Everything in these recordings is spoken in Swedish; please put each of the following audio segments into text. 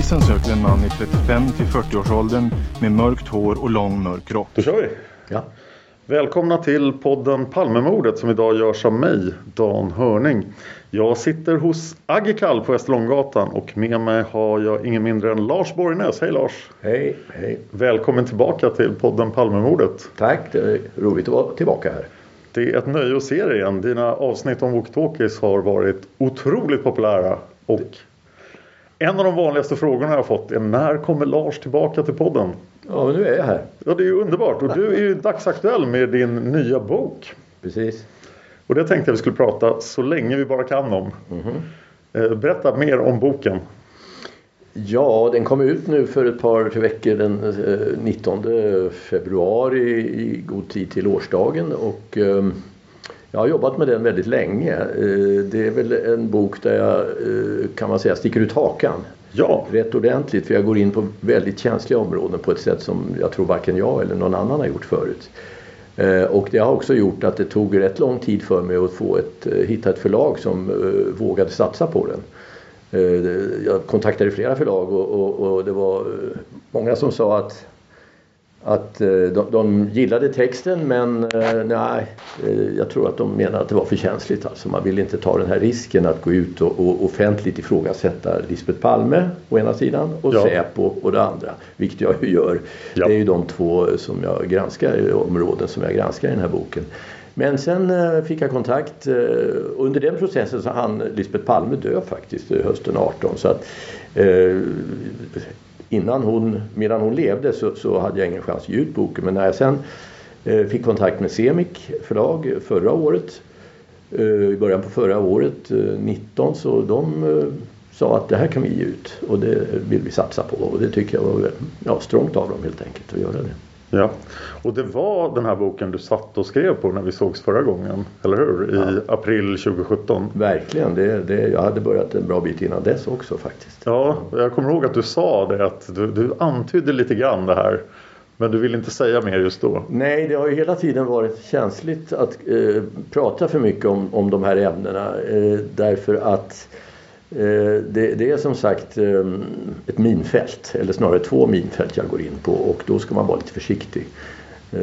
Polisen söker en man i 35 till 40-årsåldern med mörkt hår och lång mörk rock. Då kör vi. Ja. Välkomna till podden Palmemordet som idag görs av mig, Dan Hörning. Jag sitter hos Agikal på Västerlånggatan och med mig har jag ingen mindre än Lars Borgnäs. Hej Lars! Hej, hej! Välkommen tillbaka till podden Palmemordet. Tack, det är roligt att vara tillbaka här. Det är ett nöje att se dig igen. Dina avsnitt om walkie-talkies har varit otroligt populära. Och en av de vanligaste frågorna jag fått är när kommer Lars tillbaka till podden? Ja, men nu är jag här. Ja, det är ju underbart. Och du är ju dagsaktuell med din nya bok. Precis. Och det tänkte jag vi skulle prata så länge vi bara kan om. Mm. Berätta mer om boken. Ja, den kom ut nu för ett par tre veckor den 19 februari i god tid till årsdagen. Och ehm, jag har jobbat med den väldigt länge. Det är väl en bok där jag kan man säga sticker ut hakan. Ja. Rätt ordentligt för jag går in på väldigt känsliga områden på ett sätt som jag tror varken jag eller någon annan har gjort förut. Och det har också gjort att det tog rätt lång tid för mig att få ett, hitta ett förlag som vågade satsa på den. Jag kontaktade flera förlag och, och, och det var många som sa att att de, de gillade texten men nej, jag tror att de menade att det var för känsligt. Alltså man vill inte ta den här risken att gå ut och, och offentligt ifrågasätta Lisbeth Palme å ena sidan och Ja. Säpo å det andra. Vilket jag ju gör. Ja. Det är ju de två som jag granskar, områden som jag granskar i den här boken. Men sen eh, fick jag kontakt. eh, Under den processen så hann Lisbeth Palme dö faktiskt eh, hösten 18. Så att, eh, innan hon, medan hon levde så, så hade jag ingen chans att ge ut boken. Men när jag sen eh, fick kontakt med Semik förlag förra året. eh, I början på förra året, eh, 19, så de eh, sa att det här kan vi ge ut. Och det vill vi satsa på. Och det tycker jag var ja, strångt av dem helt enkelt att göra det. Ja. Och det var den här boken du satt och skrev på när vi sågs förra gången. Eller hur? I april 2017. Verkligen, det, det, jag hade börjat en bra bit innan dess också faktiskt. Ja, jag kommer ihåg att du sa det att du, du antydde lite grann det här. Men du vill inte säga mer just då. Nej, det har ju hela tiden varit känsligt att eh, prata för mycket om, om de här ämnena. Eh, därför att det, det är som sagt eh, ett minfält, eller snarare två minfält jag går in på och då ska man vara lite försiktig. Eh,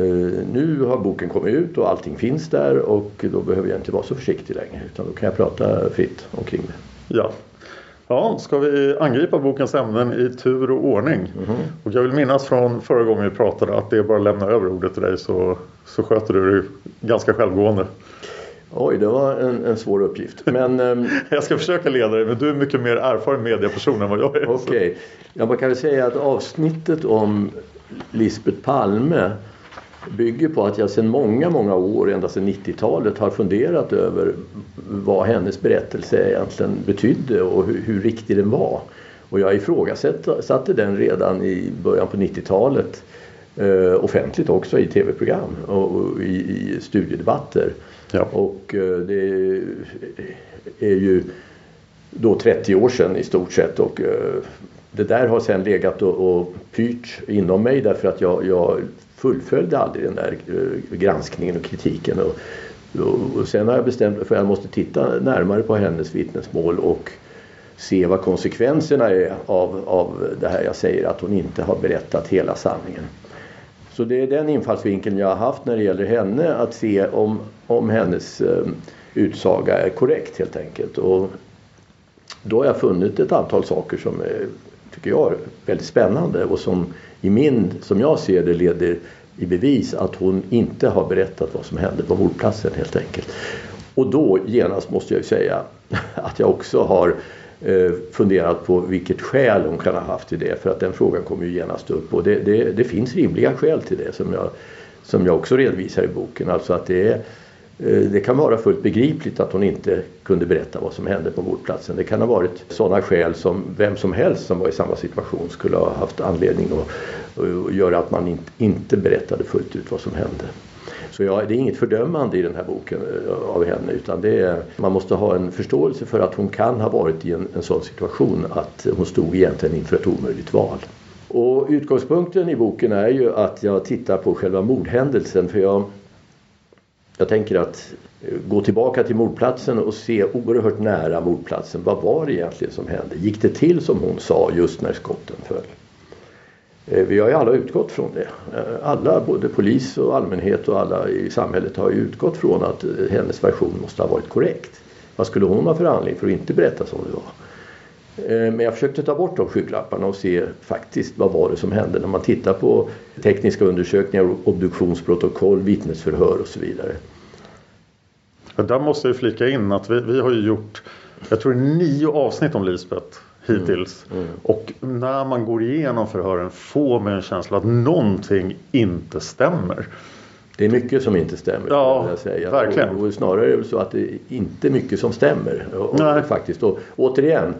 nu har boken kommit ut och allting finns där och då behöver jag inte vara så försiktig längre utan då kan jag prata fritt omkring det. Ja. Ja, ska vi angripa bokens ämnen i tur och ordning? Och jag vill minnas från förra gången vi pratade att det är bara att lämna över ordet till dig så, så sköter du det ganska självgående. Oj, det var en, en svår uppgift. Men, um, jag ska försöka leda dig, men du är mycket mer erfaren medieperson än vad jag är. Okej. Okay. Ja, man kan väl säga att avsnittet om Lisbeth Palme bygger på att jag sedan många, många år, ända sedan 90-talet, har funderat över vad hennes berättelse egentligen betydde och hur, hur riktig den var. Och jag ifrågasatte den redan i början på 90-talet eh, offentligt också i tv-program och, och i, i, studiedebatter. Ja. Och eh, det är ju då 30 år sedan i stort sett och eh, det där har sen legat och, och pyrt inom mig därför att jag, jag fullföljde aldrig den där eh, granskningen och kritiken. Och, och, och sen har jag bestämt mig för att jag måste titta närmare på hennes vittnesmål och se vad konsekvenserna är av, av det här jag säger att hon inte har berättat hela sanningen. Så det är den infallsvinkeln jag har haft när det gäller henne att se om, om hennes eh, utsaga är korrekt helt enkelt. Och då har jag funnit ett antal saker som är, tycker jag, väldigt spännande och som i min, som jag ser det, leder i bevis att hon inte har berättat vad som hände på mordplatsen helt enkelt. Och då genast måste jag säga att jag också har eh, Eh, funderat på vilket skäl hon kan ha haft till det för att den frågan kommer ju genast upp och det, det, det finns rimliga skäl till det som jag, som jag också redovisar i boken. Alltså att det är det kan vara fullt begripligt att hon inte kunde berätta vad som hände på mordplatsen. Det kan ha varit sådana skäl som vem som helst som var i samma situation skulle ha haft anledning att, göra att man inte berättade fullt ut vad som hände. Så jag, det är inget fördömande i den här boken eh, av henne utan det är, man måste ha en förståelse för att hon kan ha varit i en, en sån situation att hon stod egentligen inför ett omöjligt val. Och utgångspunkten i boken är ju att jag tittar på själva mordhändelsen för jag jag tänker att eh, gå tillbaka till mordplatsen och se oerhört nära mordplatsen. Vad var det egentligen som hände? Gick det till som hon sa just när skotten föll? Eh, vi har ju alla utgått från det. Eh, alla, både polis och allmänhet och alla i samhället har ju utgått från att eh, hennes version måste ha varit korrekt. Vad skulle hon ha för anledning för att inte berätta som det var? Men jag försökte ta bort de skygglapparna och se faktiskt vad var det som hände när man tittar på tekniska undersökningar, obduktionsprotokoll, vittnesförhör och så vidare. Där måste jag flika in att vi, vi har ju gjort, jag tror nio avsnitt om Lisbeth hittills. Mm. Mm. Och när man går igenom förhören får man en känsla att någonting inte stämmer. Det är mycket som inte stämmer. Ja, verkligen. Och, och snarare är det så att det är inte mycket som stämmer. Och, och faktiskt. Och, återigen,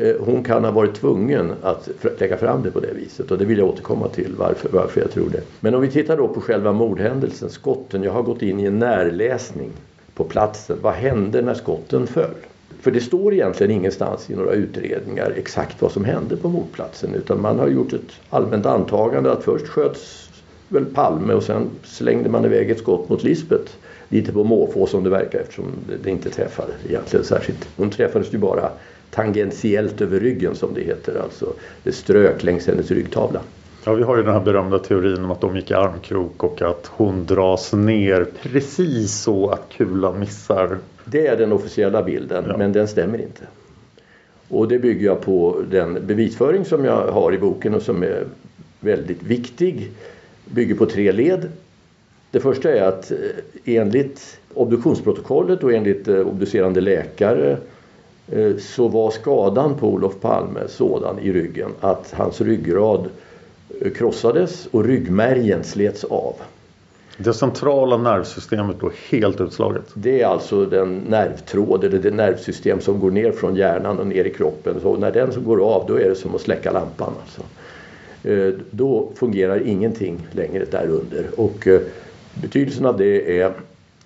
Eh, hon kan ha varit tvungen att lägga fram det på det viset och det vill jag återkomma till varför, varför jag tror det. Men om vi tittar då på själva mordhändelsen, skotten. Jag har gått in i en närläsning på platsen. Vad hände när skotten föll? För det står egentligen ingenstans i några utredningar exakt vad som hände på mordplatsen utan man har gjort ett allmänt antagande att först sköts väl Palme och sen slängde man iväg ett skott mot Lisbeth. Lite på måfå som det verkar eftersom det inte träffade egentligen särskilt. Hon träffades ju bara tangentiellt över ryggen som det heter. Alltså det strök längs hennes ryggtavla. Ja, vi har ju den här berömda teorin om att de gick i armkrok och att hon dras ner precis så att kulan missar. Det är den officiella bilden, ja. men den stämmer inte. Och det bygger jag på den bevisföring som jag har i boken och som är väldigt viktig. Bygger på tre led. Det första är att eh, enligt obduktionsprotokollet och enligt eh, obducerande läkare Eh, så var skadan på Olof Palme sådan i ryggen att hans ryggrad krossades och ryggmärgen slets av. Det centrala nervsystemet då helt utslaget? Det är alltså den nervtråd eller det nervsystem som går ner från hjärnan och ner i kroppen. Så när den går av då är det som att släcka lampan. Alltså. Eh, då fungerar ingenting längre där under. Och betydelsen av det är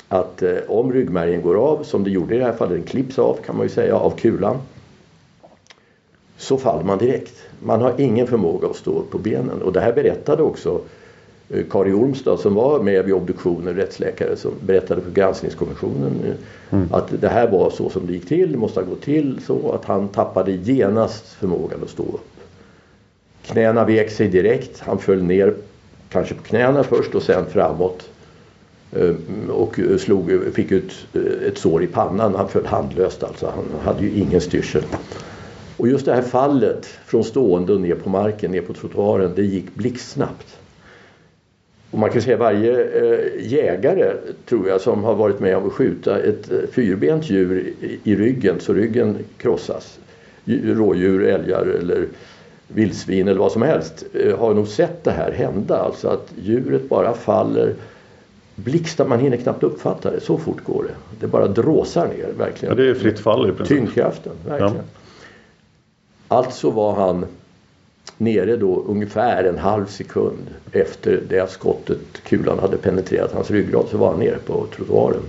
att eh, om ryggmärgen går av, som det gjorde i det här fallet, den klipps av kan man ju säga av kulan. Så faller man direkt. Man har ingen förmåga att stå upp på benen. Och det här berättade också eh, Kari Ormstad som var med vid obduktionen, rättsläkare som berättade för granskningskommissionen eh, mm. att det här var så som det gick till, det måste ha gått till så att han tappade genast förmågan att stå upp. Knäna vek sig direkt, han föll ner kanske på knäna först och sen framåt Eh, och slog, fick ut ett sår i pannan. Han föll handlöst alltså. Han hade ju ingen styrsel. Och just det här fallet från stående och ner på marken, ner på trottoaren, det gick blixtsnabbt. Och man kan säga varje eh, jägare tror jag som har varit med om att skjuta ett eh, fyrbent djur i, ryggen så ryggen krossas. Rådjur, älgar eller vildsvin eller vad som helst eh, har nog sett det här hända. Alltså att djuret bara faller blixtar, man hinner knappt uppfatta det. Så fort går det. Det bara dråsar ner verkligen. Ja, det är fritt fall i princip. Tyngdkraften, verkligen. Ja. Alltså var han nere då ungefär en halv sekund efter det att skottet, kulan hade penetrerat hans ryggrad så var han nere på trottoaren.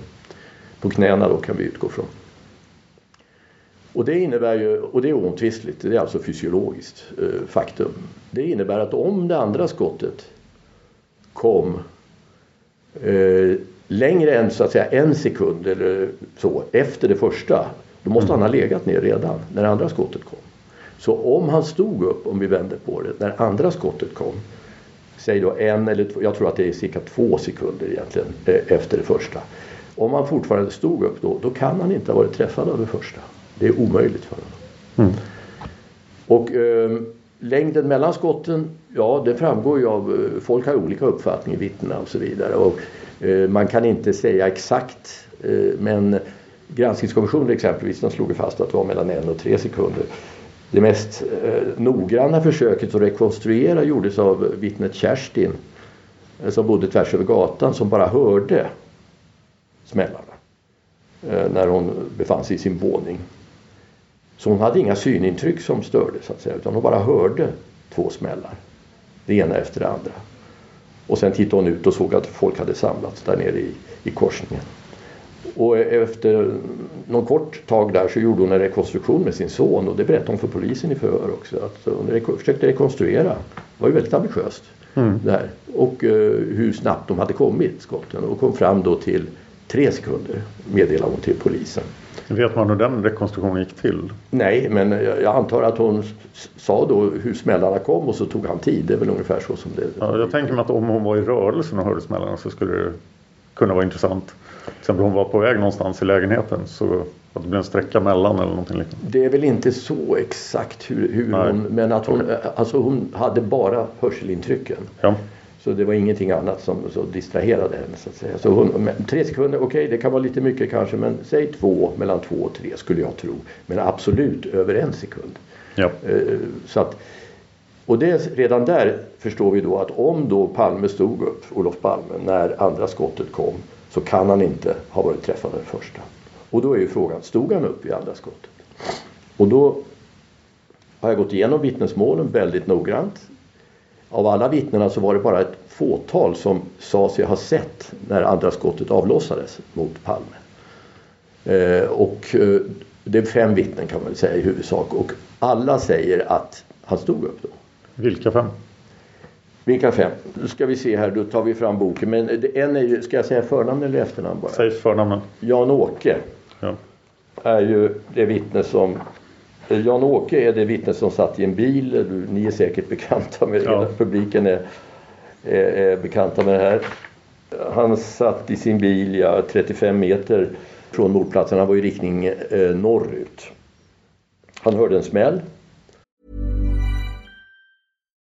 På knäna då kan vi utgå från. Och det innebär ju, och det är oomtvistligt, det är alltså fysiologiskt eh, faktum. Det innebär att om det andra skottet kom eh, längre än så att säga en sekund eller så efter det första, då måste mm. han ha legat ner redan när det andra skottet kom. Så om han stod upp, om vi vänder på det, när andra skottet kom, säg då en eller två, jag tror att det är cirka två sekunder egentligen eh, efter det första. Om han fortfarande stod upp då, då kan han inte ha varit träffad av det första. Det är omöjligt för honom. Mm. Och eh, längden mellan skotten, ja det framgår ju av, eh, folk har olika uppfattning, vittnena och så vidare. Och, eh, man kan inte säga exakt eh, men granskningskommissionen exempelvis de slog fast att det var mellan en och tre sekunder. Det mest eh, noggranna försöket att rekonstruera gjordes av vittnet Kerstin eh, som bodde tvärs över gatan som bara hörde smällarna eh, när hon befann sig i sin våning. Så hon hade inga synintryck som störde så att säga utan hon bara hörde två smällar. Det ena efter det andra. Och sen tittade hon ut och såg att folk hade samlats där nere i, i korsningen. Och efter någon kort tag där så gjorde hon en rekonstruktion med sin son och det berättade hon för polisen i förhör också. Att hon försökte rekonstruera. Det var ju väldigt ambitiöst. Mm. Där. Och uh, hur snabbt de hade kommit skotten och kom fram då till tre sekunder meddelade hon till polisen. Vet man hur den rekonstruktionen gick till? Nej, men jag antar att hon sa då hur smällarna kom och så tog han tid. Det är väl ungefär så som det ja, Jag tänker mig att om hon var i rörelse och hörde smällarna så skulle det kunna vara intressant. Till exempel hon var på väg någonstans i lägenheten så att det blev en sträcka mellan eller någonting liknande. Det är väl inte så exakt hur, hur hon, men att hon, alltså hon hade bara hörselintrycken. Ja. Så det var ingenting annat som så distraherade henne så att säga. Så hon, tre sekunder, okej okay, det kan vara lite mycket kanske men säg två, mellan två och tre skulle jag tro. Men absolut över en sekund. Ja. Eh, så att, och det, redan där förstår vi då att om då Palme stod upp, Olof Palme, när andra skottet kom så kan han inte ha varit träffad den första. Och då är ju frågan, stod han upp i andra skottet? Och då har jag gått igenom vittnesmålen väldigt noggrant. Av alla vittnena så var det bara ett fåtal som sa sig ha sett när andra skottet avlossades mot Palme. Eh, och eh, det är fem vittnen kan man väl säga i huvudsak och alla säger att han stod upp då. Vilka fem? Vilka fem? Nu ska vi se här, då tar vi fram boken. Men en är ju, ska jag säga förnamn eller efternamn bara? Säg förnamnen. Jan-Åke ja. är ju det vittne som Jan-Åke är det vittne som satt i en bil. Ni är säkert bekanta med det. Ja. Publiken är, är, är, bekanta med det här. Han satt i sin bil ja, 35 meter från mordplatsen. Han var i riktning eh, norrut. Han hörde en smäll.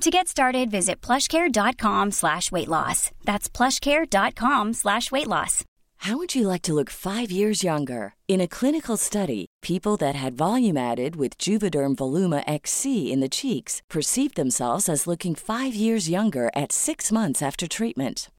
To get started, visit plushcare.com slash weight loss. That's plushcare.com slash weight loss. How would you like to look five years younger? In a clinical study, people that had volume added with Juvederm Voluma XC in the cheeks perceived themselves as looking five years younger at six months after treatment.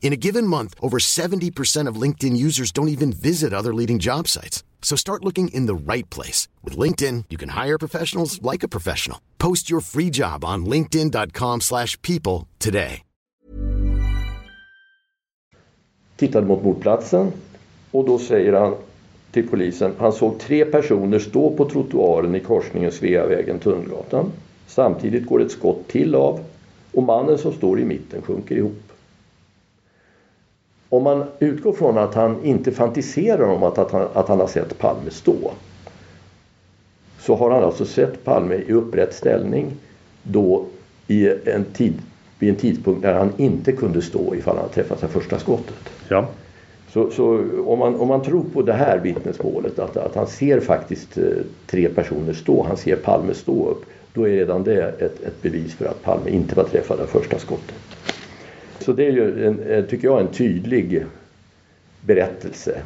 In a given month, over 70% of LinkedIn users don't even visit other leading job sites. So start looking in the right place. With LinkedIn, you can hire professionals like a professional. Post your free job on linkedin.com slash people today. Tittade mot mordplatsen och då säger han till polisen, han såg tre personer stå på trottoaren i korsningen Sveavägen-Tunnelgatan. Samtidigt går ett skott till av och mannen som står i mitten sjunker ihop. Om man utgår från att han inte fantiserar om att, att, han, att han har sett Palme stå så har han alltså sett Palme i upprätt ställning då i en tid, vid en tidpunkt när han inte kunde stå ifall han träffat sig första skottet. Ja. Så, så om, man, om man tror på det här vittnesmålet att, att han ser faktiskt eh, tre personer stå, han ser Palme stå upp, då är redan det ett, ett bevis för att Palme inte var träffad av första skottet. Så det är ju, en, tycker jag, en tydlig berättelse.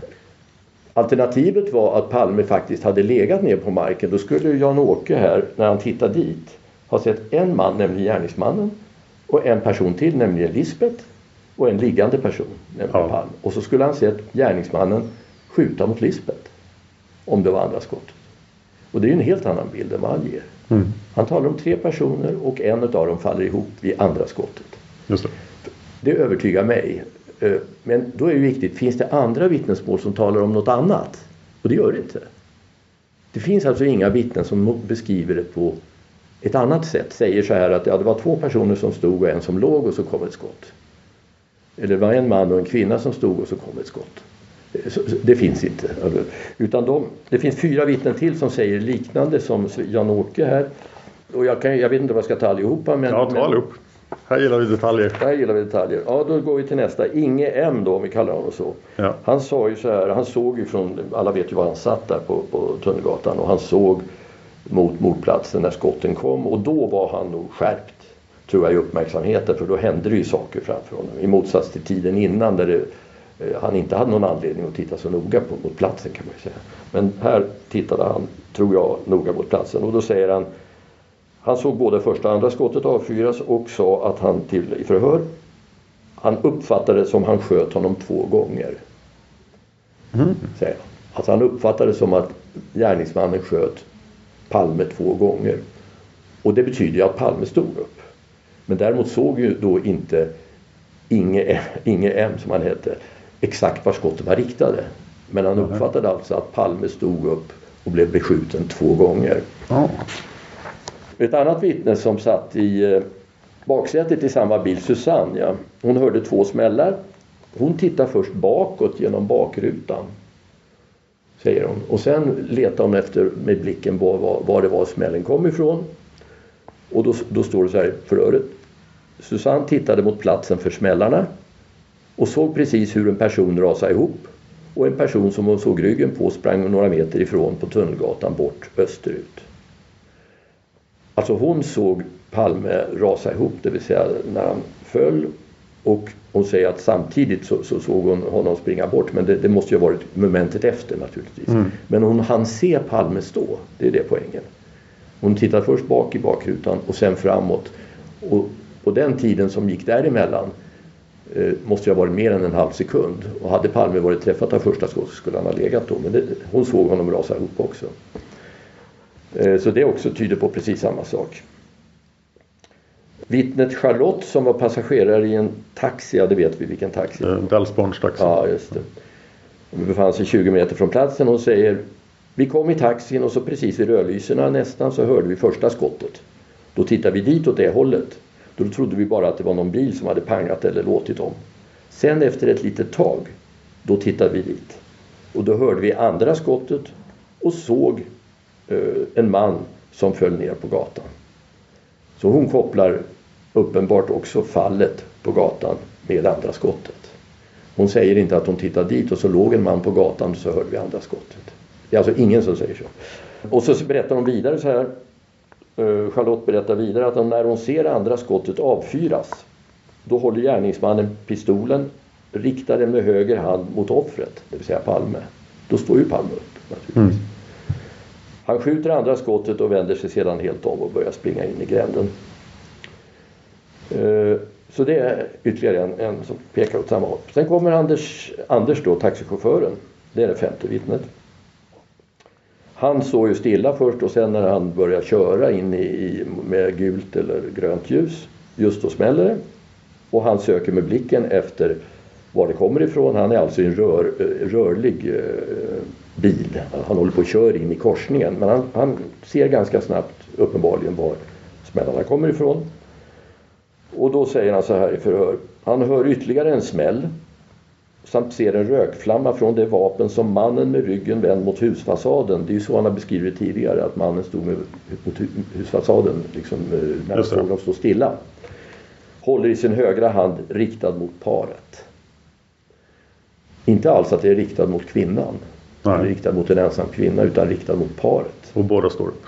Alternativet var att Palme faktiskt hade legat ner på marken. Då skulle Jan-Åke här, när han tittade dit, ha sett en man, nämligen gärningsmannen, och en person till, nämligen Lisbeth, och en liggande person, nämligen ja. Palme. Och så skulle han sett gärningsmannen skjuta mot Lisbeth, om det var andra skottet. Och det är ju en helt annan bild än vad han ger. Mm. Han talar om tre personer och en av dem faller ihop vid andra skottet. Just det. Det övertygar mig. Eh, men då är det viktigt, finns det andra vittnesmål som talar om något annat? Och det gör det inte. Det finns alltså inga vittnen som beskriver det på ett annat sätt. Säger så här att ja, det var två personer som stod och en som låg och så kom ett skott. Eller det var en man och en kvinna som stod och så kom ett skott. Det finns inte. Utan de, det finns fyra vittnen till som säger liknande som Jan-Åke här. Och jag, kan, jag vet inte vad jag ska ta allihopa. Men, ja, ta allihop. Här gillar vi detaljer. Här gillar vi detaljer. Ja, då går vi till nästa. Inge M då, om vi kallar honom så. Ja. Han sa ju så här, han såg ju från, alla vet ju var han satt där på, på Tunnelgatan och han såg mot mordplatsen när skotten kom och då var han nog skärpt tror jag i uppmärksamheten för då hände det ju saker framför honom. I motsats till tiden innan där det, eh, han inte hade någon anledning att titta så noga på, mot platsen kan man säga. Men här tittade han, tror jag, noga mot platsen och då säger han han såg både första och andra skottet avfyras och sa att han till i förhör han uppfattade det som han sköt honom två gånger. Mm. Säger han. Alltså han uppfattade det som att gärningsmannen sköt Palme två gånger. Och det betyder ju att Palme stod upp. Men däremot såg ju då inte Inge, Inge M som han hette exakt var skotten var riktade. Men han uppfattade alltså att Palme stod upp och blev beskjuten två gånger. Oh. Ett annat vittne som satt i eh, baksätet i samma bil, Susanne, ja, hon hörde två smällar. Hon tittade först bakåt genom bakrutan. Säger hon. Och sen letar hon efter med blicken var, var, var det var smällen kom ifrån. Och då, då står det så här i förhöret. Susanne tittade mot platsen för smällarna och såg precis hur en person rasade ihop och en person som hon såg ryggen på sprang några meter ifrån på Tunnelgatan bort österut. Alltså hon såg Palme rasa ihop, det vill säga när han föll och hon säger att samtidigt så, så såg hon honom springa bort men det, det, måste ju ha varit momentet efter naturligtvis. Mm. Men hon hann se Palme stå, det är det poängen. Hon tittar först bak i bakrutan och sen framåt. Och på den tiden som gick däremellan eh, måste ju ha varit mer än en halv sekund. Och hade Palme varit träffad av första skottet skulle han ha legat då. Men det, hon såg honom rasa ihop också. Eh, så det också tyder på precis samma sak. Vittnet Charlotte som var passagerare i en taxi, ja det vet vi vilken taxi. Dellsborns taxi. Ja, just det. Hon befann sig 20 meter från platsen. Hon säger Vi kom i taxin och så precis vid rödlyserna nästan så hörde vi första skottet. Då tittade vi dit åt det hållet. Då trodde vi bara att det var någon bil som hade pangat eller låtit om. Sen efter ett litet tag, då tittade vi dit. Och då hörde vi andra skottet och såg eh, Eh, en man som föll ner på gatan. Så hon kopplar uppenbart också fallet på gatan med andra skottet. Hon säger inte att hon tittade dit och så låg en man på gatan och så hörde vi andra skottet. Det är alltså ingen som säger så. Och så berättar hon vidare så här. Eh, Charlotte berättar vidare att när hon ser andra skottet avfyras då håller gärningsmannen pistolen riktar den med höger hand mot offret, det vill säga Palme. Då står ju Palme upp naturligtvis. Mm. Han skjuter andra skottet och vänder sig sedan helt om och börjar springa in i gränden. Eh, så det är ytterligare en, en som pekar åt samma håll. Sen kommer Anders, Anders då, taxichauffören. Det är det femte vittnet. Han står ju stilla först och sen när han börjar köra in i, med gult eller grönt ljus, just då smäller det. Och han söker med blicken efter var det kommer ifrån. Han är alltså i en rör, eh, rörlig eh, bil. Han håller på och kör in i korsningen men han, han ser ganska snabbt uppenbarligen var smällarna kommer ifrån. Och då säger han så här i förhör. Han hör ytterligare en smäll samt ser en rökflamma från det vapen som mannen med ryggen vänd mot husfasaden. Det är ju så han har beskrivit tidigare att mannen stod med, mot husfasaden liksom, eh, när dem stå stilla. Håller i sin högra hand riktad mot paret. Inte alls att det är riktat mot kvinnan. Nej. Riktad mot en ensam kvinna utan riktad mot paret. Och båda står upp?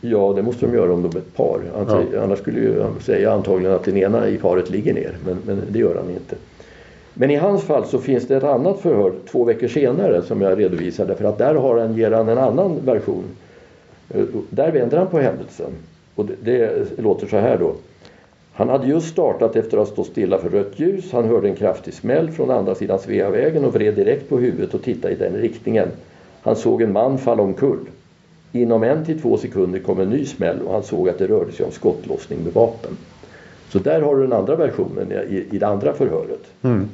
Ja, det måste de göra om de är ett par. Ja. Annars skulle ju säga antagligen att den ena i paret ligger ner. Men, men det gör han inte. Men i hans fall så finns det ett annat förhör två veckor senare som jag redovisade för att där har han, ger han en annan version. Eh, där vänder han på händelsen. Och det, det låter så här då. Han hade just startat efter att ha stått stilla för rött ljus. Han hörde en kraftig smäll från andra sidan Sveavägen och vred direkt på huvudet och tittade i den riktningen. Han såg en man falla omkull. Inom en till två sekunder kom en ny smäll och han såg att det rörde sig om skottlossning med vapen. Så där har du den andra versionen i, i det andra förhöret. Mm.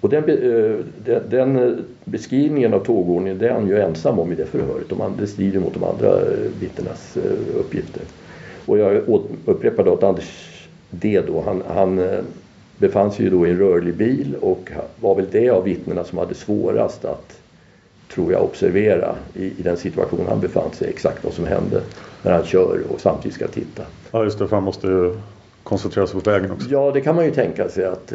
Och den, eh, den, den, beskrivningen av tågordningen det är han ju ensam om i det förhöret. De, det strider mot de andra eh, vittnenas eh, uppgifter. Och jag upprepar då att Anders D då, han, han befann sig ju då i en rörlig bil och var väl det av vittnena som hade svårast att tror jag observera i, i den situation han befann sig exakt vad som hände när han kör och samtidigt ska titta. Ja just det, för han måste ju koncentrera sig på vägen också. Ja det kan man ju tänka sig att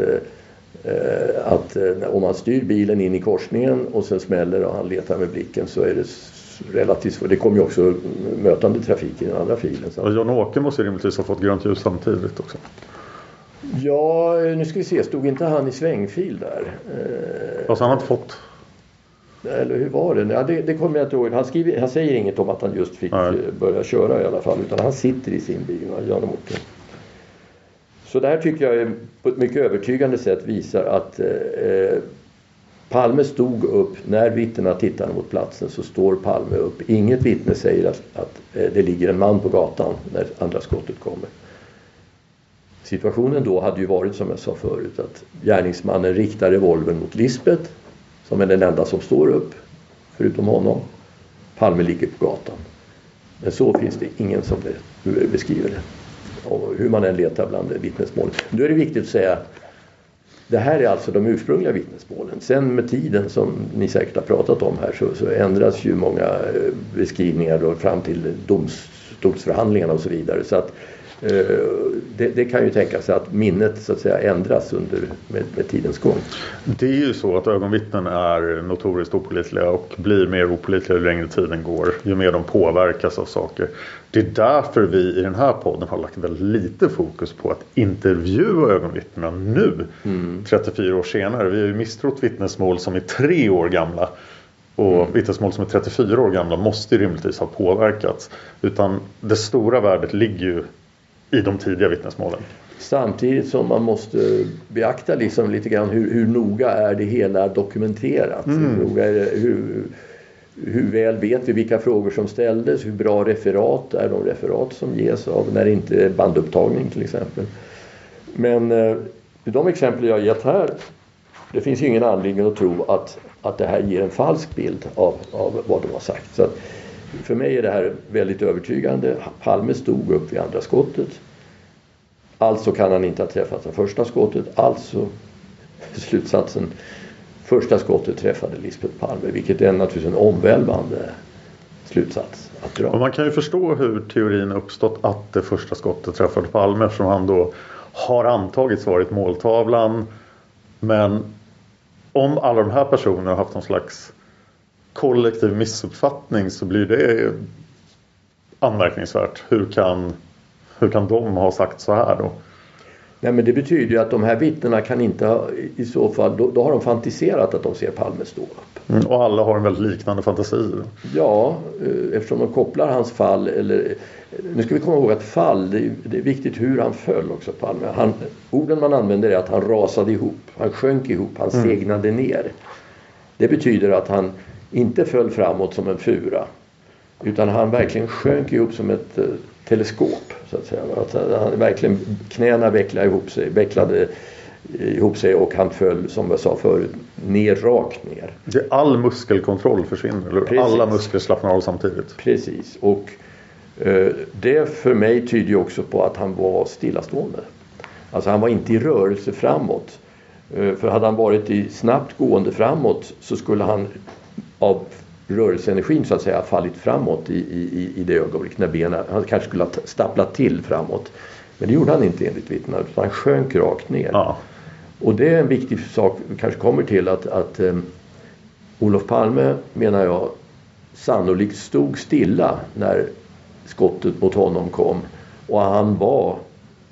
Eh, att eh, om man styr bilen in i korsningen och sen smäller och han letar med blicken så är det relativt svårt. Det kommer ju också mötande trafik i den andra filen. Och John-Åke måste rimligtvis ha fått grönt ljus samtidigt också. Ja, nu ska vi se. Stod inte han i svängfil där? Fast han hade fått eller hur var det? Ja, det, det kommer jag inte ihåg. Han, skriver, han säger inget om att han just fick Nej. börja köra i alla fall. Utan han sitter i sin bil, Jan Åke. Så det här tycker jag på ett mycket övertygande sätt visar att eh, Palme stod upp, när vittnena tittade mot platsen så står Palme upp. Inget vittne säger att, att eh, det ligger en man på gatan när andra skottet kommer. Situationen då hade ju varit som jag sa förut att gärningsmannen riktar revolvern mot Lisbet som är den enda som står upp förutom honom. Palme ligger på gatan. Men så finns det ingen som beskriver det och hur man än letar bland vittnesmålen. Då är det viktigt att säga det här är alltså de ursprungliga vittnesmålen. Sen med tiden som ni säkert har pratat om här så, så ändras ju många eh, beskrivningar då fram till domstolsförhandlingarna och så vidare. Så att det, det, kan ju tänkas att minnet så att säga ändras under, med, med, tidens gång. Det är ju så att ögonvittnen är notoriskt opolitliga och blir mer opolitliga ju längre tiden går. Ju mer de påverkas av saker. Det är därför vi i den här podden har lagt väldigt lite fokus på att intervjua ögonvittnena nu. Mm. 34 år senare. Vi har ju misstrott vittnesmål som är tre år gamla. Och mm. vittnesmål som är 34 år gamla måste rimligtvis ha påverkats. Utan det stora värdet ligger ju i de tidiga vittnesmålen. Samtidigt som man måste beakta liksom lite grann hur, hur noga är det hela dokumenterat. Mm. Hur, noga är det, hur, hur väl vet vi vilka frågor som ställdes? Hur bra referat är de referat som ges av när det inte är bandupptagning till exempel. Men eh, de exempel jag har gett här det finns ju ingen anledning att tro att, att det här ger en falsk bild av, av vad de har sagt. Så att, för mig är det här väldigt övertygande. Palme stod upp vid andra skottet. Alltså kan han inte ha träffat det första skottet. Alltså slutsatsen första skottet träffade Lisbeth Palme vilket är naturligtvis en omvälvande slutsats att dra. Och man kan ju förstå hur teorin uppstått att det första skottet träffade Palme eftersom han då har antagits varit måltavlan. Men om alla de här personerna har haft någon slags kollektiv missuppfattning så blir det anmärkningsvärt. Hur kan, hur kan de ha sagt så här då? Nej men det betyder ju att de här vittnena kan inte ha, i så fall, då, då har de fantiserat att de ser Palme stå upp. Mm, och alla har en väldigt liknande fantasi. Ja, eh, eftersom de kopplar hans fall eller nu ska vi komma ihåg att fall, det är, det är viktigt hur han föll också Palme. Han, orden man använder är att han rasade ihop, han sjönk ihop, han mm. segnade ner. Det betyder att han inte föll framåt som en fura utan han verkligen sjönk ihop som ett uh, teleskop. Så att säga. Att han verkligen, knäna vecklade ihop sig, vecklade ihop sig och han föll som jag sa förut ner rakt ner. Det all muskelkontroll försvinner, eller Precis. Alla muskler slappnar av samtidigt. Precis och uh, det för mig tyder ju också på att han var stillastående. Alltså han var inte i rörelse framåt. Uh, för hade han varit i snabbt gående framåt så skulle han av rörelseenergin så att säga fallit framåt i, i, i det ögonblick när benen, han kanske skulle ha stapplat till framåt. Men det gjorde han inte enligt vittnena utan han sjönk rakt ner. Ja. Och det är en viktig sak vi kanske kommer till att, att um, Olof Palme menar jag sannolikt stod stilla när skottet mot honom kom och han var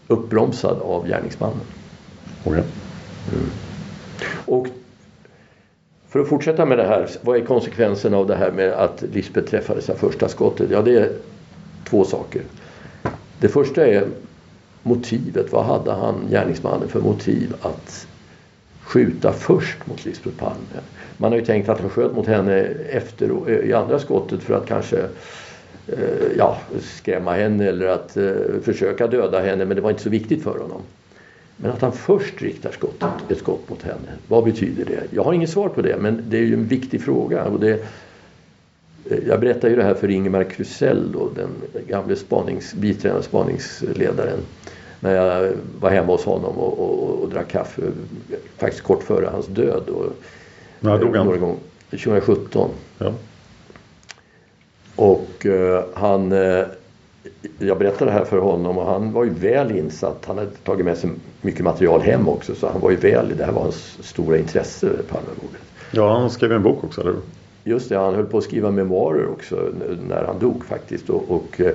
uppbromsad av gärningsmannen. Okay. Mm. Och för att fortsätta med det här, vad är konsekvensen av det här med att Lisbeth träffades av första skottet? Ja, det är två saker. Det första är motivet. Vad hade han, gärningsmannen, för motiv att skjuta först mot Lisbeth Palme? Man har ju tänkt att han sköt mot henne efter, eh, i andra skottet för att kanske eh, ja, skrämma henne eller att eh, försöka döda henne men det var inte så viktigt för honom. Men att han först riktar skottet, ett skott mot henne, vad betyder det? Jag har inget svar på det men det är ju en viktig fråga. Och det, eh, jag berättade ju det här för Ingemar Krusell då, den gamle spanings, biträdande spaningsledaren. När jag var hemma hos honom och, och, och drack kaffe faktiskt kort före hans död. Och, När dog han? Några 2017. Ja. Och uh, han uh, jag berättade det här för honom och han var ju väl insatt. Han hade tagit med sig mycket material hem också så han var ju väl, det här var hans stora intresse, Palmemordet. Ja, han skrev en bok också, eller Just det, han höll på att skriva memoarer också när han dog faktiskt. Och, och eh,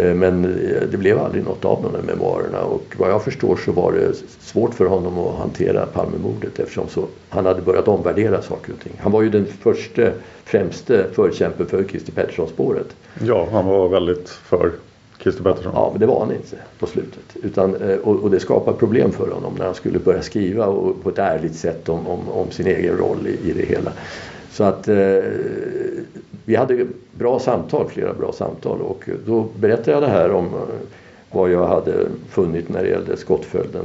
men det blev aldrig något av de där memoarerna och vad jag förstår så var det svårt för honom att hantera Palmemordet eftersom så, han hade börjat omvärdera saker och ting. Han var ju den första, främste förkämpen för Christer Pettersson-spåret. Ja, han var väldigt för Christer Pettersson? Ja, men det var han inte på slutet. Utan, eh, och, och det skapade problem för honom när han skulle börja skriva och, på ett ärligt sätt om, om, om sin egen roll i, i det hela. Så att eh, vi hade bra samtal, flera bra samtal och då berättade jag det här om eh, vad jag hade funnit när det gällde skottföljden.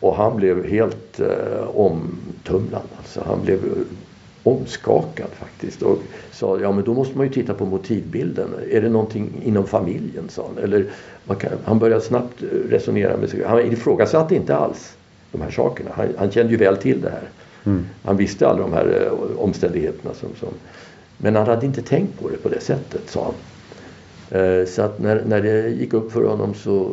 Och han blev helt eh, omtumlad. Alltså, han blev omskakad faktiskt och sa ja men då måste man ju titta på motivbilden. Är det någonting inom familjen sa han. Eller kan, han började snabbt resonera med sig. Han ifrågasatte inte alls de här sakerna. Han, han kände ju väl till det här. Mm. Han visste alla de här eh, omständigheterna. Som, som, men han hade inte tänkt på det på det sättet sa han. Eh, så att när, när det gick upp för honom så,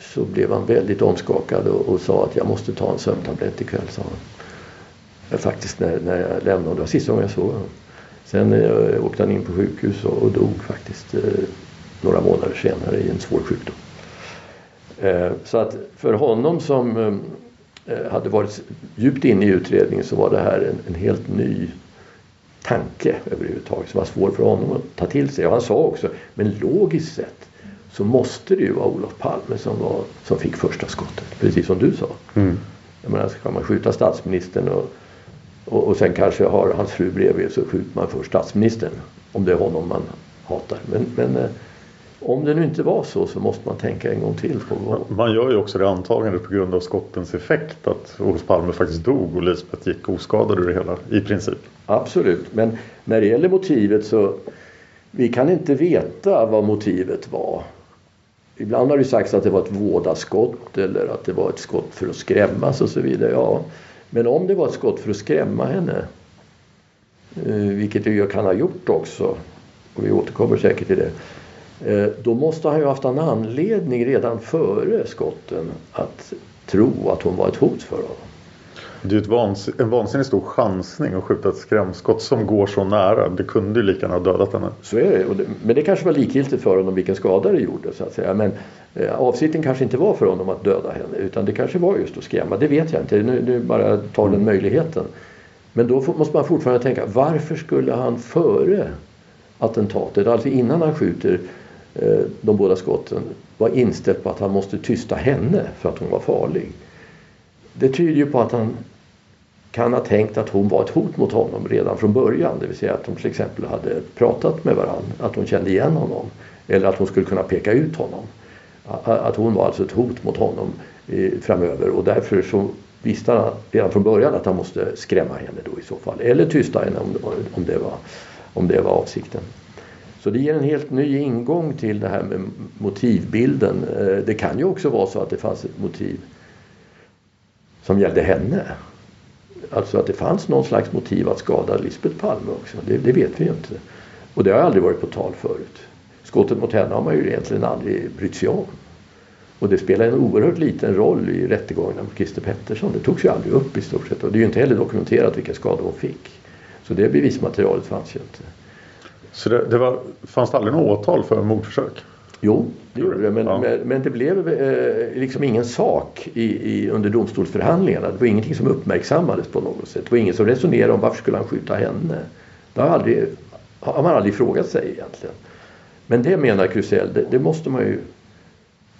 så blev han väldigt omskakad och, och sa att jag måste ta en sömntablett ikväll sa han eh, faktiskt när, när jag lämnade. Det var sista gången jag såg honom. Sen eh, åkte han in på sjukhus och, och dog faktiskt eh, några månader senare i en svår sjukdom. Eh, så att för honom som eh, hade varit djupt inne i utredningen så var det här en, en helt ny tanke överhuvudtaget som var svår för honom att ta till sig. Och han sa också, men logiskt sett så måste det ju vara Olof Palme som, var, som fick första skottet. Precis som du sa. Mm. Jag menar, ska man skjuta statsministern och och, och sen kanske har hans fru bredvid så skjuter man för statsministern. Om det är honom man hatar. Men, men eh, om det nu inte var så så måste man tänka en gång till på vad... Man gör ju också det antagandet på grund av skottens effekt att Olof Palme faktiskt dog och Lisbeth gick oskadad ur det hela i princip. Absolut, men när det gäller motivet så vi kan inte veta vad motivet var. Ibland har det sagts att det var ett vådaskott eller att det var ett skott för att skrämmas och så vidare. Ja, men om det var ett skott för att skrämma henne, eh, vilket det ju kan ha gjort också, och vi återkommer säkert till det, då måste han ju haft en anledning redan före skotten att tro att hon var ett hot för honom. Det är ju vans en vansinnigt stor chansning att skjuta ett skrämskott som går så nära. Det kunde ju lika gärna ha dödat henne. Så är det. Men det kanske var likgiltigt för honom vilken skada det gjorde. Så att säga. Men eh, avsikten kanske inte var för honom att döda henne. Utan det kanske var just att skrämma. Det vet jag inte. Nu, nu bara tar den möjligheten. Men då måste man fortfarande tänka. Varför skulle han före attentatet, alltså innan han skjuter eh, Eh, de båda skotten, var inställd på att han måste tysta henne för att hon var farlig? Det tyder ju på att han kan ha tänkt att hon var ett hot mot honom redan från början. Det vill säga att de till exempel hade pratat med varandra, att hon kände igen honom. Eller att hon skulle kunna peka ut honom. Att hon var alltså ett hot mot honom eh, framöver och därför så visste han redan från början att han måste skrämma henne då i så fall. Eller tysta henne om det var, om det var avsikten. Så det ger en helt ny ingång till det här med motivbilden. Eh, det kan ju också vara så att det fanns ett motiv som gällde henne. Alltså att det fanns någon slags motiv att skada Lisbeth Palme också. Det, det, vet vi ju inte. Och det har aldrig varit på tal förut. Skottet mot henne har man ju egentligen aldrig brytt sig om. Och det spelar en oerhört liten roll i rättegången mot Christer Pettersson. Det togs ju aldrig upp i stort sett. Och det är ju inte heller dokumenterat vilka skador hon fick. Så det bevismaterialet fanns ju inte. Så det, det var, fanns det aldrig något åtal för mordförsök? Jo, det gjorde det. Men, ja. men, det blev eh, liksom ingen sak i, i, under domstolsförhandlingarna. Det var ingenting som uppmärksammades på något sätt. Det var ingen som resonerade om varför skulle han skjuta henne. Det har, aldrig, har man aldrig frågat sig egentligen. Men det menar Krusell, det, det, måste man ju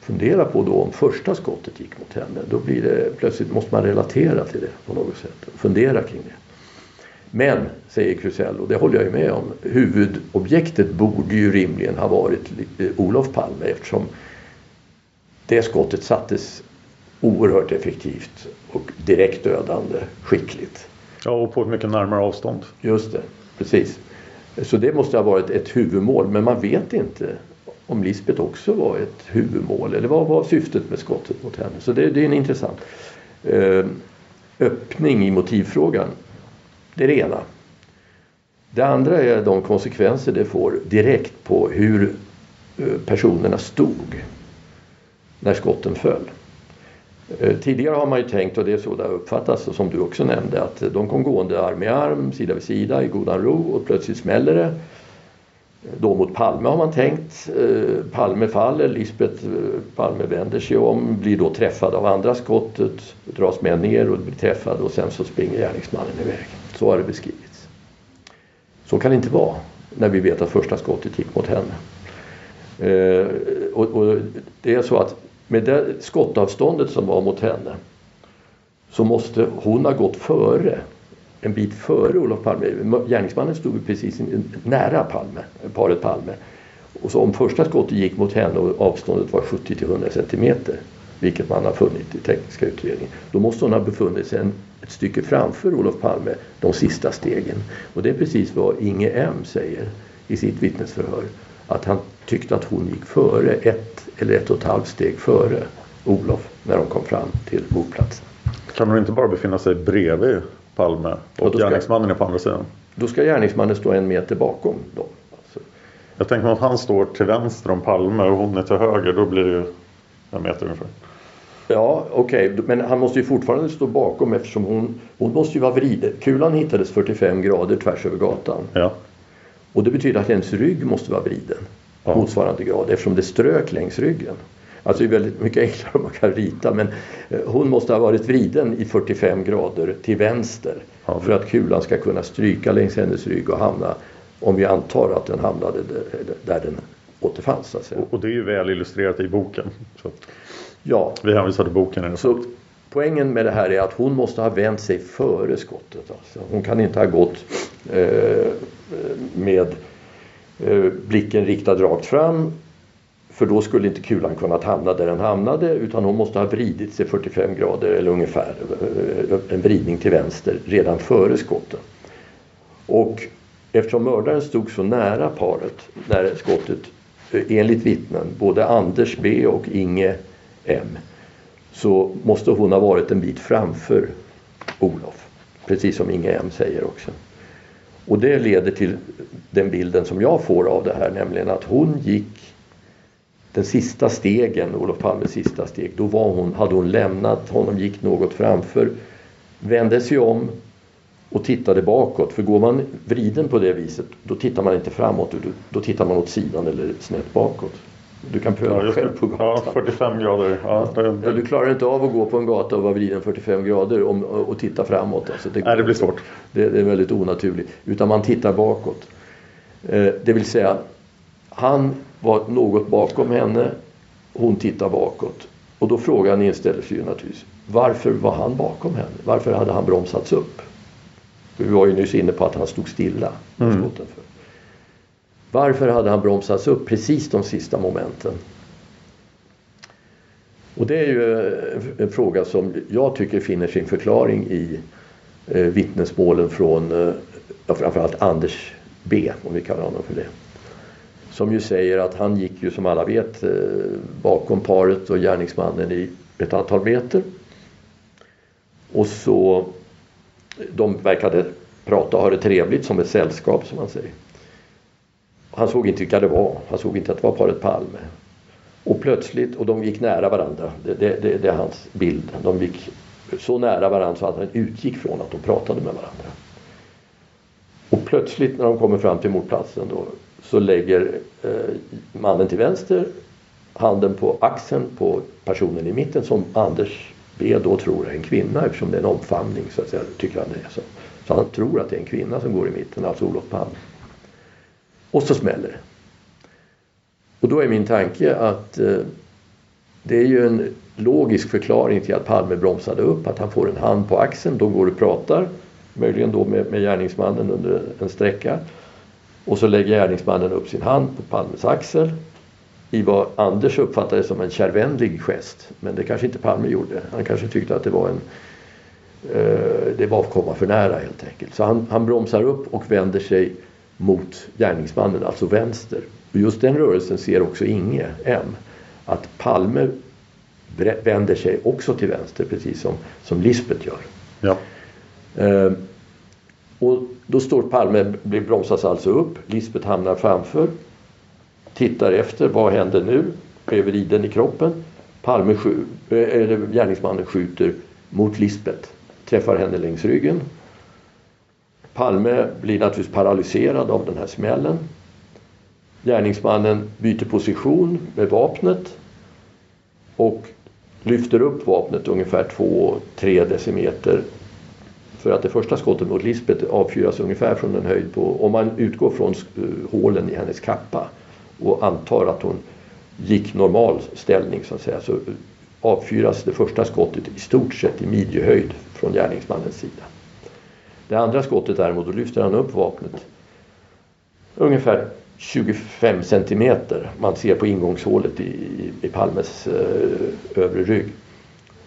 fundera på då om första skottet gick mot henne. Då blir det, plötsligt måste man relatera till det på något sätt. Fundera kring det. Men, säger Krusell, och det håller jag ju med om, huvudobjektet borde ju rimligen ha varit Olof Palme eftersom det skottet sattes oerhört effektivt och direkt dödande, skickligt. Ja, och på ett mycket närmare avstånd. Just det, precis. Så det måste ha varit ett huvudmål, men man vet inte om Lisbeth också var ett huvudmål eller vad var syftet med skottet mot henne. Så det, det är en intressant eh, öppning i motivfrågan. Det är det ena. Det andra är de konsekvenser det får direkt på hur eh, personerna stod när skotten föll. Eh, tidigare har man ju tänkt, och det är så det har uppfattats, som du också nämnde, att de kom gående arm i arm, sida vid sida i godan ro och plötsligt smäller det. Då mot Palme har man tänkt. Eh, Palme faller, Lisbeth Palme vänder sig om, blir då träffad av andra skottet, dras med ner och blir träffad och sen så springer gärningsmannen iväg. Så har det beskrivits. Så kan det inte vara när vi vet att första skottet gick mot henne. Eh, och, och, det är så att med det skottavståndet som var mot henne så måste hon ha gått före en bit före Olof Palme. Gärningsmannen stod precis nära Palme, paret Palme. Och så om första skottet gick mot henne och avståndet var 70 till 100 centimeter vilket man har funnit i tekniska utredningen. Då måste hon ha befunnit sig en, ett stycke framför Olof Palme de sista stegen. Och det är precis vad Inge M säger i sitt vittnesförhör. Att han tyckte att hon gick före, ett eller ett och ett halvt steg före Olof när de kom fram till mordplatsen. Kan hon inte bara befinna sig bredvid Palme och, och gärningsmannen är på andra sidan? Då ska gärningsmannen stå en meter bakom dem. Alltså. Jag tänker mig att han står till vänster om Palme och hon är till höger. Då blir det ju en meter ungefär. Ja, okej, okay. men han måste ju fortfarande stå bakom eftersom hon, hon måste ju vara vriden. Kulan hittades 45 grader tvärs över gatan. Ja. Och det betyder att hennes rygg måste vara vriden ja. motsvarande grad eftersom det strök längs ryggen. Alltså det är väldigt mycket enklare om man kan rita men eh, hon måste ha varit vriden i 45 grader till vänster ja. för att kulan ska kunna stryka längs hennes rygg och hamna, om vi antar att den hamnade där den återfanns. Och det är ju väl illustrerat i boken. Så. Ja. Vi hänvisar till boken. Så poängen med det här är att hon måste ha vänt sig före skottet. Alltså. Hon kan inte ha gått eh, med eh, blicken riktad rakt fram För då skulle inte kulan kunnat hamna där den hamnade utan hon måste ha vridit sig 45 grader eller ungefär eh, en vridning till vänster redan före skotten. Och eftersom mördaren stod så nära paret när skottet eh, enligt vittnen, både Anders B och Inge M så måste hon ha varit en bit framför Olof. Precis som Inge M säger också. Och det leder till den bilden som jag får av det här, nämligen att hon gick den sista stegen, Olof Palmes sista steg, då var hon, hade hon lämnat honom, gick något framför, vände sig om och tittade bakåt. För går man vriden på det viset, då tittar man inte framåt, då tittar man åt sidan eller snett bakåt. Du kan pröva ja, själv på gatan. Ja, 45 grader. Ja, det, det... du klarar inte av att gå på en gata och vara vriden 45 grader om, och titta framåt. Alltså det, Nej, det blir svårt. Det, det, är väldigt onaturligt. Utan man tittar bakåt. Eh, det vill säga, han var något bakom henne. Hon tittar bakåt. Och då frågan inställer sig ju naturligtvis. Varför var han bakom henne? Varför hade han bromsats upp? För vi var ju nyss inne på att han stod stilla. Mm. Varför hade han bromsats upp precis de sista momenten? Och det är ju eh, en fråga som jag tycker finner sin förklaring i eh, vittnesmålen från eh, framförallt Anders B, om vi kallar honom för det. Som ju säger att han gick ju som alla vet bakom paret och gärningsmannen i ett antal meter. Och så de verkade prata och ha det trevligt som ett sällskap som man säger. Han såg inte vilka det var. Han såg inte att det var paret Palme. Och plötsligt, och de gick nära varandra. Det, det, det, det är hans bild. De gick så nära varandra så att han utgick från att de pratade med varandra. Och plötsligt när de kommer fram till mordplatsen då så lägger eh, mannen till vänster handen på axeln på personen i mitten som Anders B då tror är en kvinna eftersom det är en omfamning så att säga, tycker han det är. Så, så han tror att det är en kvinna som går i mitten, alltså Olof Palme. Och så smäller det. Och då är min tanke att eh, det är ju en logisk förklaring till att Palme bromsade upp, att han får en hand på axeln, De går och pratar, möjligen då med, med gärningsmannen under en sträcka. Och så lägger gärningsmannen upp sin hand på Palmes axel i vad Anders uppfattade som en kärvänlig gest. Men det kanske inte Palme gjorde. Han kanske tyckte att det var en eh, det var att komma för nära helt enkelt. Så han, han bromsar upp och vänder sig mot gärningsmannen, alltså vänster. Och just den rörelsen ser också Inge M. Att Palme vänder sig också till vänster precis som, som Lisbeth gör. Ja. Eh, och då står Palme, bromsas alltså upp, Lisbeth hamnar framför. Tittar efter, vad händer nu? Är vriden i kroppen. Palme, eller gärningsmannen skjuter mot Lisbeth. Träffar henne längs ryggen Palme blir naturligtvis paralyserad av den här smällen. Gärningsmannen byter position med vapnet och lyfter upp vapnet ungefär 2-3 decimeter för att det första skottet mot Lisbeth avfyras ungefär från en höjd på, om man utgår från hålen i hennes kappa och antar att hon gick normal ställning så att säga så avfyras det första skottet i stort sett i midjehöjd från gärningsmannens sida. Det andra skottet däremot, då lyfter han upp vapnet ungefär 25 centimeter. Man ser på ingångshålet i, i Palmes eh, övre rygg.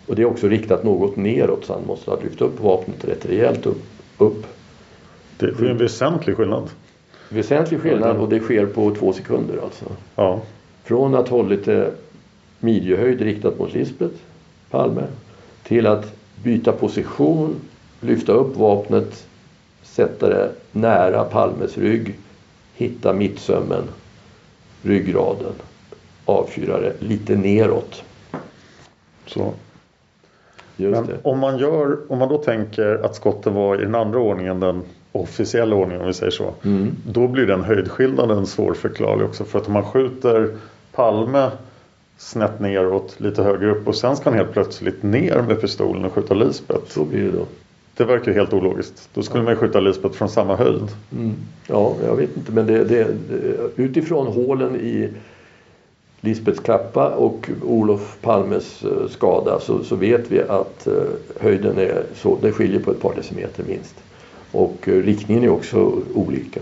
Och det är också riktat något neråt så han måste ha lyft upp vapnet rätt rejält upp. upp. Det är en väsentlig skillnad. Väsentlig skillnad och det sker på två sekunder alltså. Ja. Från att hållit det midjehöjd riktat mot Lisbeth Palme till att byta position lyfta upp vapnet, sätta det nära Palmes rygg, hitta mittsömmen, ryggraden, avfyra det lite neråt. Så. Just Men det. Om, man gör, om man då tänker att skotten var i den andra ordningen, den officiella ordningen om vi säger så. Mm. Då blir den höjdskillnaden svårförklarlig också. För att om man skjuter Palme snett neråt, lite högre upp och sen ska han helt plötsligt ner med pistolen och skjuta Lisbeth. Så blir det då. Det verkar helt ologiskt. Då skulle ja. man skjuta Lisbeth från samma höjd. Mm. Ja, jag vet inte men det, det, det, utifrån hålen i Lisbeths kappa och Olof Palmes uh, skada så, så, vet vi att uh, höjden är så, det skiljer på ett par decimeter minst. Och uh, riktningen är också olika.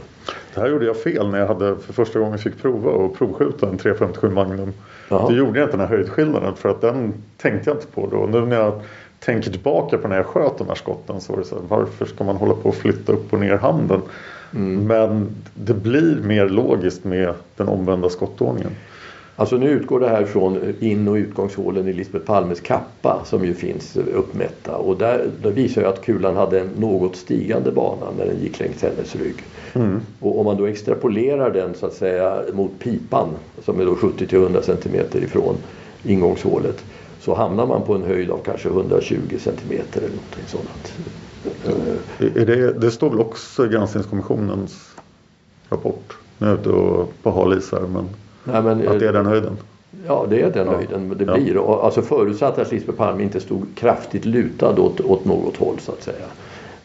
Det här gjorde jag fel när jag hade för första gången fick prova och provskjuta en 357 Magnum. Jaha. Då gjorde jag inte den här höjdskillnaden för att den tänkte jag inte på då. Nu när jag tänker tillbaka på när jag sköt de här skotten så var det så här, varför ska man hålla på och flytta upp och ner handen? Mm. Men det blir mer logiskt med den omvända skottordningen. Alltså nu utgår det här från in och utgångshålen i Lisbeth Palmes kappa som ju finns uppmätta och där, där visar ju att kulan hade en något stigande bana när den gick längs hennes rygg. Mm. Och om man då extrapolerar den så att säga mot pipan som är då 70 till 100 cm ifrån ingångshålet så hamnar man på en höjd av kanske 120 cm eller någonting sådant. Eh, Är det, det står väl också i granskningskommissionens rapport. Nu är jag ute och på hal is här men, Nej, men, att det är den höjden. Ja, det är den Ja. höjden det Ja. blir. Alltså förutsatt att Lisbeth Palme inte stod kraftigt lutad åt, åt något håll så att säga.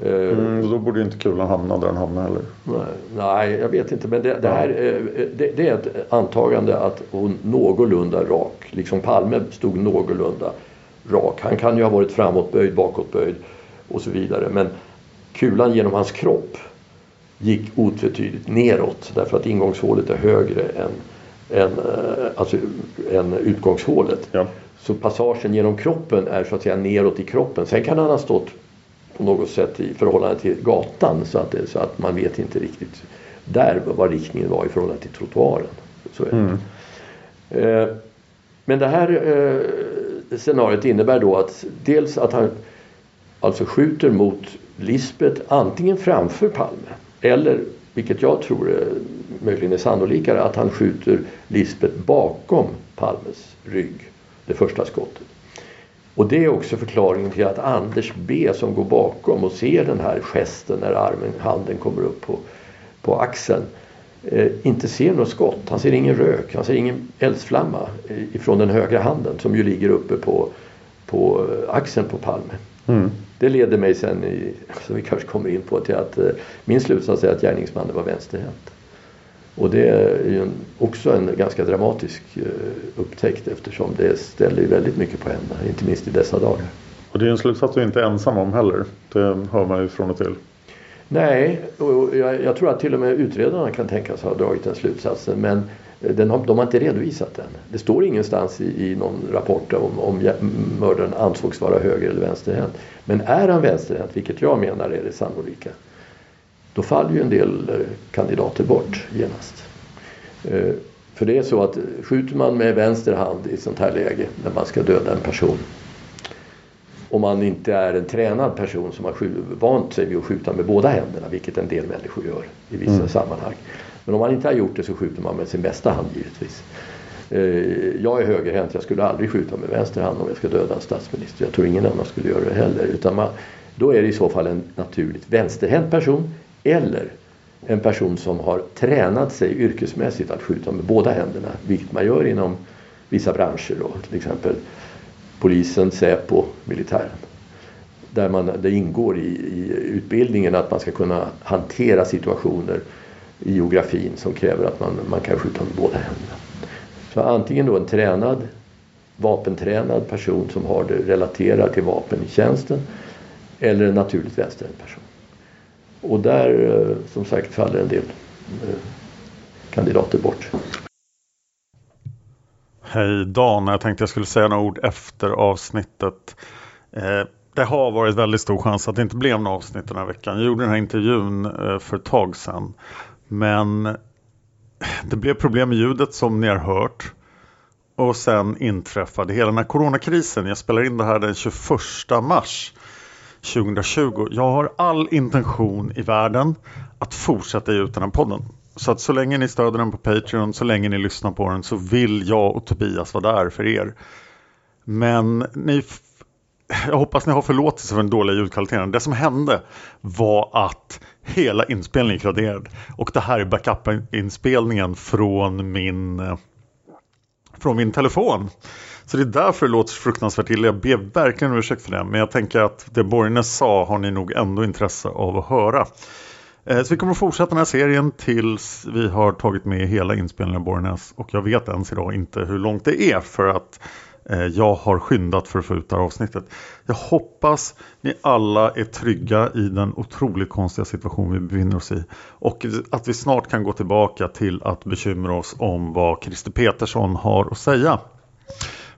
Eh, Mm, då borde inte kulan hamna där den hamnar heller. nej, nej, jag vet inte. Men det, det här eh, det, det är ett antagande att hon någorlunda rak, liksom Palme stod någorlunda rak. Han kan ju ha varit framåtböjd, bakåtböjd och så vidare. Men kulan genom hans kropp gick otvetydigt neråt därför att ingångshålet är högre än, än, eh, alltså, än utgångshålet. Ja. Så passagen genom kroppen är så att säga neråt i kroppen. Sen kan han ha stått på något sätt i förhållande till gatan så att, så att man vet inte riktigt där vad riktningen var i förhållande till trottoaren. Så. Mm. Eh, Men det här eh, scenariot innebär då att dels att han alltså skjuter mot Lisbeth antingen framför Palme eller, vilket jag tror är, möjligen är sannolikare, att han skjuter Lisbeth bakom Palmes rygg, det första skottet. Och det är också förklaringen till att Anders B som går bakom och ser den här gesten när armen, handen kommer upp på, på axeln eh, inte ser något skott. Han ser ingen rök, han ser ingen eldsflamma eh, ifrån den högra handen som ju ligger uppe på, på eh, axeln på Palme. Mm. Det leder mig sen, i, som vi kanske kommer in på, till att eh, min slutsats är att gärningsmannen var vänsterhänt. Och det är ju också en ganska dramatisk eh, upptäckt eftersom det ställer ju väldigt mycket på händerna, inte minst i dessa dagar. Och det är en slutsats du inte är ensam om heller. Det hör man ju från och till. Nej, och jag, jag tror att till och med utredarna kan tänkas ha dragit den slutsatsen men eh, den har, de har inte redovisat den. Det står ingenstans i, i någon rapport om, om mördaren ansågs vara höger eller vänsterhänt. Men är han vänsterhänt, vilket jag menar är det sannolika, då faller ju en del eh, kandidater bort genast. Eh, För det är så att skjuter man med vänster hand i ett sånt här läge när man ska döda en person om man inte är en tränad person som har vant sig vid att skjuta med båda händerna, vilket en del människor gör i vissa Mm. sammanhang. Men om man inte har gjort det så skjuter man med sin bästa hand givetvis. Eh, Jag är högerhänt, jag skulle aldrig skjuta med vänster hand om jag ska döda en statsminister. Jag tror ingen annan skulle göra det heller. Utan man, då är det i så fall en naturligt vänsterhänt person eller en person som har tränat sig yrkesmässigt att skjuta med båda händerna, vilket man gör inom vissa branscher då, till exempel polisen, Säpo, militären. Där man, det ingår i, i utbildningen att man ska kunna hantera situationer i geografin som kräver att man, man kan skjuta med båda händerna. Så antingen då en tränad, vapentränad person som har det relaterat till vapen i tjänsten eller en naturligt vänsterhänt person. Och där eh, som sagt faller en del eh, kandidater bort. Hej Dan, jag tänkte jag skulle säga några ord efter avsnittet. Eh, det har varit väldigt stor chans att det inte blev något avsnitt den här veckan. Jag gjorde den här intervjun för ett tag sedan. Men det blev problem med ljudet som ni har hört. Och sen inträffade hela den här coronakrisen. Jag spelar in det här den 21 mars 2020. Jag har all intention i världen att fortsätta ge ut den här podden. Så att så länge ni stöder den på Patreon, så länge ni lyssnar på den så vill jag och Tobias vara där för er. Men ni, jag hoppas ni har förlåtelse för den dåliga ljudkvaliteten. Det som hände var att hela inspelningen gick raderad. Och det här är backup-inspelningen från min, eh, från min telefon. Så det är därför det låter så fruktansvärt illa. Jag ber verkligen om ursäkt för det. Men jag tänker att det Borgnäs sa har ni nog ändå intresse av att höra. Eh, så vi kommer att fortsätta den här serien tills vi har tagit med hela inspelningen av Borgnäs. Och jag vet ens idag inte hur långt det är för att eh, jag har skyndat för att få ut det här avsnittet. Jag hoppas ni alla är trygga i den otroligt konstiga situation vi befinner oss i. Och att vi snart kan gå tillbaka till att bekymra oss om vad Christer Petersson har att säga.